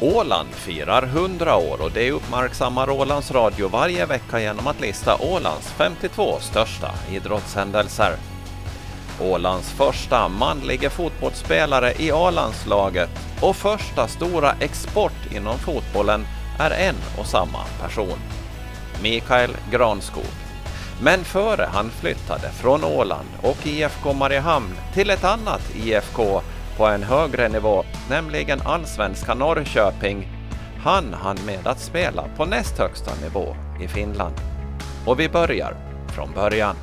Åland firar 100 år och det uppmärksammar Ålands Radio varje vecka genom att lista Ålands 52 största idrottshändelser. Ålands första manliga fotbollsspelare i A-landslaget och första stora export inom fotbollen är en och samma person. Mikael Granskog. Men före han flyttade från Åland och IFK Mariehamn till ett annat IFK på en högre nivå, nämligen allsvenska Norrköping, han han med att spela på näst högsta nivå i Finland. Och vi börjar från början.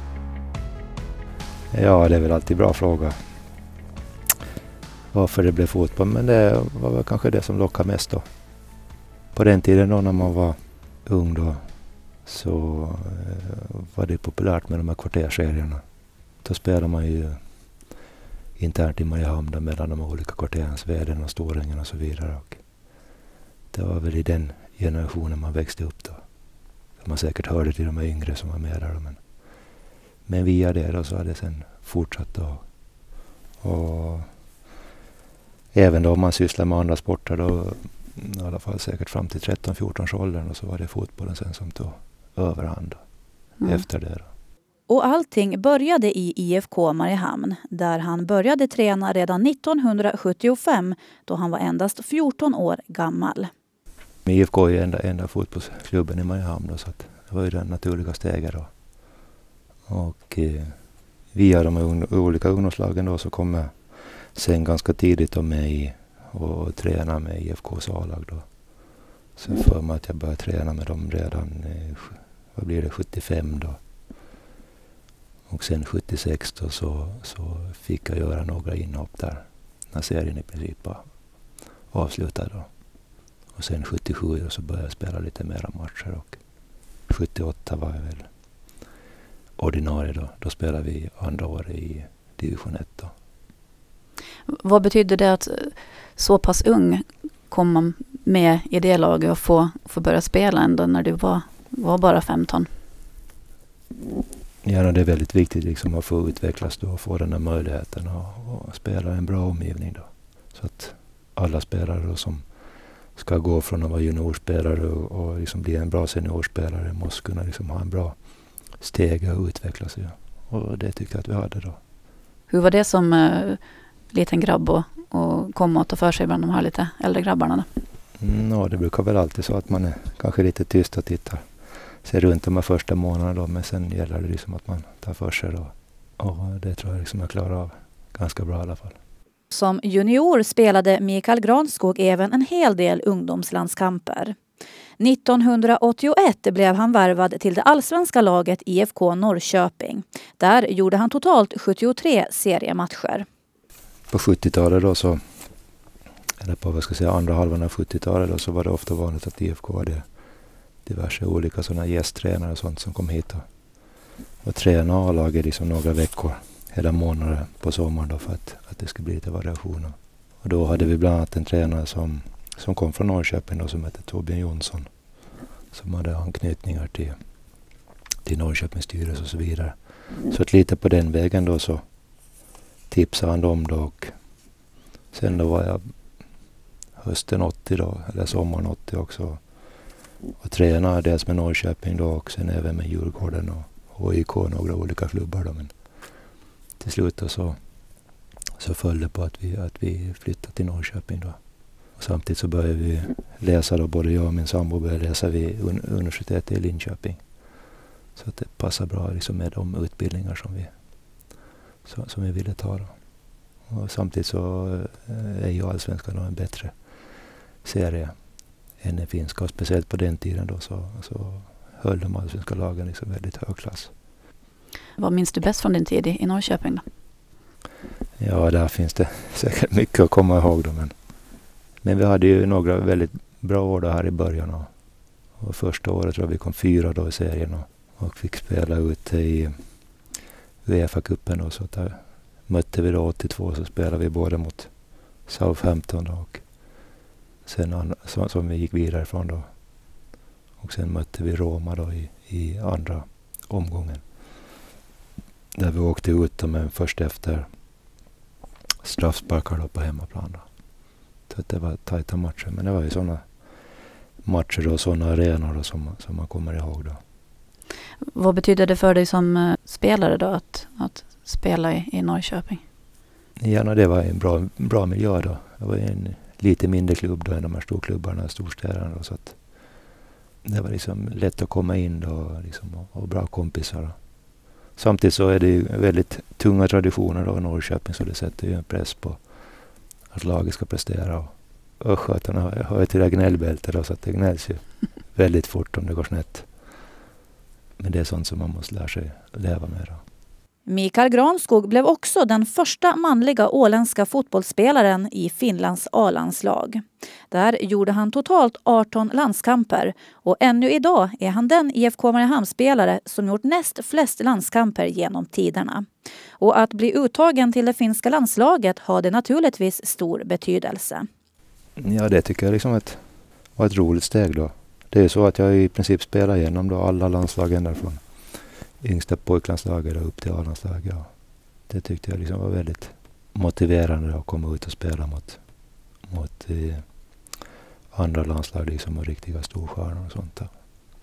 Ja, det är väl alltid bra fråga. Varför det blev fotboll, men det var väl kanske det som lockade mest då. På den tiden då när man var ung då så eh, var det populärt med de här kvartersserierna. Då spelade man ju internt i Mariehamn mellan de olika kvarteren, Sveden och Stårängen och så vidare. Och det var väl i den generationen man växte upp då. Man säkert hörde till de yngre som var med där. Men, men via det då så har det sen fortsatt då. Och även då om man sysslar med andra sporter då, i alla fall säkert fram till 13-14 åldern och så var det fotbollen sen som tog överhand mm. efter det. Då. Och allting började i IFK Mariehamn där han började träna redan 1975 då han var endast 14 år gammal. IFK är ju enda, enda fotbollsklubben i Mariehamn då, så det var ju det naturliga steget. Då. Och eh, via de un olika ungdomslagen då så kom jag sen ganska tidigt då med i och träna med IFKs A-lag då. Så för mig att jag började träna med dem redan, eh, vad blir det, 75 då. Och sen 76 då så, så fick jag göra några inhopp där. När serien i princip var avslutad då. Och sen 77 då så började jag spela lite mera matcher och 78 var jag väl ordinarie då. Då spelade vi andra året i division 1 då. Vad betyder det att så pass ung komma med i det laget och få, få börja spela ändå när du var, var bara 15? Ja, det är väldigt viktigt liksom att få utvecklas då och få den här möjligheten att spela i en bra omgivning. Då. Så att alla spelare då som ska gå från att vara juniorspelare och, och liksom bli en bra seniorspelare måste kunna liksom ha en bra steg och utvecklas. Ja. Och det tycker jag att vi hade då. Hur var det som uh, liten grabb och, och komma och ta för sig bland de här lite äldre grabbarna? Då? Mm, ja, det brukar väl alltid så att man är kanske lite tyst och tittar sig runt de här första månaderna då, men sen gäller det liksom att man tar för sig då. Och det tror jag liksom jag klarar av ganska bra i alla fall. Som junior spelade Mikael Granskog även en hel del ungdomslandskamper. 1981 blev han värvad till det allsvenska laget IFK Norrköping. Där gjorde han totalt 73 seriematcher. På 70-talet då så, eller på vad ska jag säga, andra halvan av 70-talet då så var det ofta vanligt att IFK hade diverse olika sådana gästtränare och sånt som kom hit och, och tränade A-laget liksom några veckor hela månader på sommaren då för att, att det skulle bli lite variation. Och då hade vi bland annat en tränare som, som kom från Norrköping då, som hette Torbjörn Jonsson. Som hade anknytningar till, till Norrköpings styrelse och så vidare. Så att lite på den vägen då så tipsade han dem då och sen då var jag hösten 80 då, eller sommaren 80 också och tränade dels med Norrköping då och sen även med Djurgården och HIK och några olika klubbar. Då. Men till slut då så, så föll det på att vi, att vi flyttade till Norrköping. Då. Och samtidigt så började vi läsa, då, både jag och min sambo började läsa vid universitetet i Linköping. Så att det passar bra liksom med de utbildningar som vi, så, som vi ville ta. Då. Och samtidigt så eh, är ju allsvenskan en bättre serie än den finska. Och speciellt på den tiden då så, så höll de allsvenska lagen liksom väldigt hög klass. Vad minns du bäst från din tid i Norrköping? Då? Ja, där finns det säkert mycket att komma ihåg. Då, men, men vi hade ju några väldigt bra år då här i början. Och, och första året tror jag vi kom fyra då i serien och, och fick spela ute i Uefa-cupen. Där mötte vi då 82 så spelade vi både mot Southampton och sen som, som vi gick vidare från då. Och sen mötte vi Roma då i, i andra omgången. Där vi åkte ut men först efter straffsparkar då på hemmaplan. Då. att det var tajta matcher. Men det var ju sådana matcher och sådana arenor då som, som man kommer ihåg då. Vad betyder det för dig som eh, spelare då att, att spela i, i Norrköping? Ja, det var en bra, bra miljö då. Det var en lite mindre klubb då än de här storklubbarna, storstäderna. Då, så att det var liksom lätt att komma in då liksom, och, och bra kompisar. Då. Samtidigt så är det ju väldigt tunga traditioner då i Norrköping så det sätter ju en press på att laget ska prestera. Och Östgötarna har ju ett gnällbälte då så att det gnälls ju väldigt fort om det går snett. Men det är sånt som man måste lära sig leva med. Då. Mikael Granskog blev också den första manliga åländska fotbollsspelaren i Finlands A-landslag. Där gjorde han totalt 18 landskamper och ännu idag är han den IFK Mariehamn-spelare som gjort näst flest landskamper genom tiderna. Och att bli uttagen till det finska landslaget har naturligtvis stor betydelse. Ja, det tycker jag liksom ett, var ett roligt steg då. Det är så att jag i princip spelar igenom då alla landslag därifrån yngsta pojklandslaget upp till A-landslaget. Ja. Det tyckte jag liksom var väldigt motiverande att komma ut och spela mot, mot eh, andra landslag liksom och riktiga storstjärnor och sånt. Där.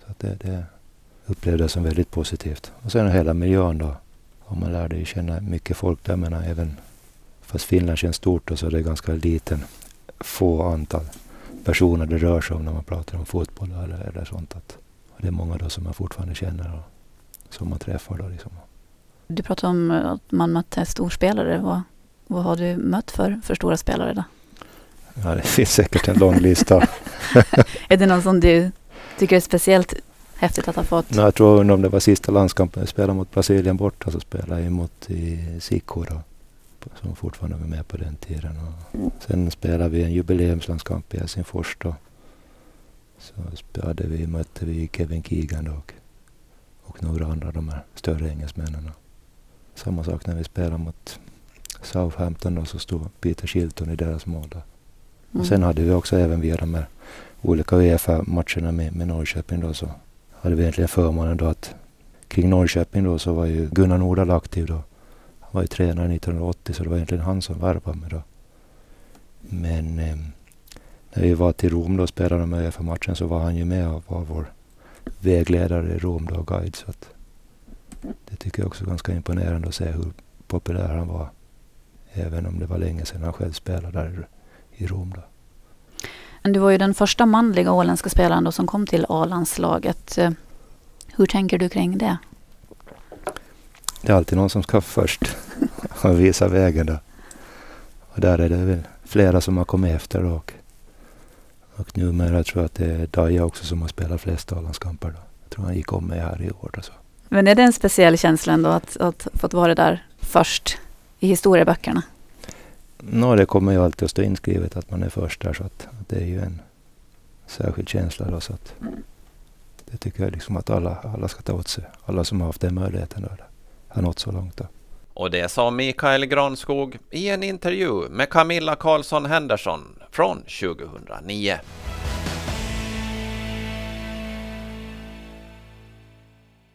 Så att det, det upplevde jag som väldigt positivt. Och sen hela miljön då. Och man lärde ju känna mycket folk där. Men även fast Finland känns stort då, så är det ganska liten, få antal personer det rör sig om när man pratar om fotboll eller, eller sånt. Att, och det är många då som man fortfarande känner. Och, som man träffar. Då liksom. Du pratar om att man mötte storspelare. Vad, vad har du mött för, för stora spelare då? Ja, det finns säkert en lång lista. är det någon som du tycker är speciellt häftigt att ha fått? Nej, jag tror om det var sista landskampen jag spelade mot Brasilien borta så spelade jag mot i Siko då, som fortfarande var med på den tiden. Och sen spelade vi en jubileumslandskamp i Helsingfors då. Så spelade vi, mötte vi Kevin Keegan då och några andra de här större engelsmännen. Samma sak när vi spelade mot Southampton och så stod Peter Shilton i deras mål. Där. Mm. Och sen hade vi också även via de här olika Uefa-matcherna med, med Norrköping då så hade vi egentligen förmånen då att kring Norrköping då så var ju Gunnar Nordahl aktiv då. Han var ju tränare 1980 så det var egentligen han som värvade mig då. Men eh, när vi var till Rom då och spelade de Uefa-matchen så var han ju med och var vår vägledare i Rom då, guide. Så att det tycker jag också är ganska imponerande att se hur populär han var. Även om det var länge sedan han själv spelade där i Rom. Då. Du var ju den första manliga åländska spelaren då som kom till A-landslaget. Hur tänker du kring det? Det är alltid någon som ska först och visa vägen. Då. Och där är det väl flera som har kommit efter. Och och numera tror jag att det är Daja också som har spelat flest A-landskamper. Jag tror han gick om mig här i år. Alltså. Men är det en speciell känsla ändå att, att fått vara där först i historieböckerna? Nå, det kommer ju alltid att stå inskrivet att man är först där så att, att det är ju en särskild känsla. Då, så att det tycker jag liksom att alla, alla ska ta åt sig. Alla som har haft den möjligheten då, har nått så långt. Då. Och det sa Mikael Granskog i en intervju med Camilla Karlsson Henderson från 2009.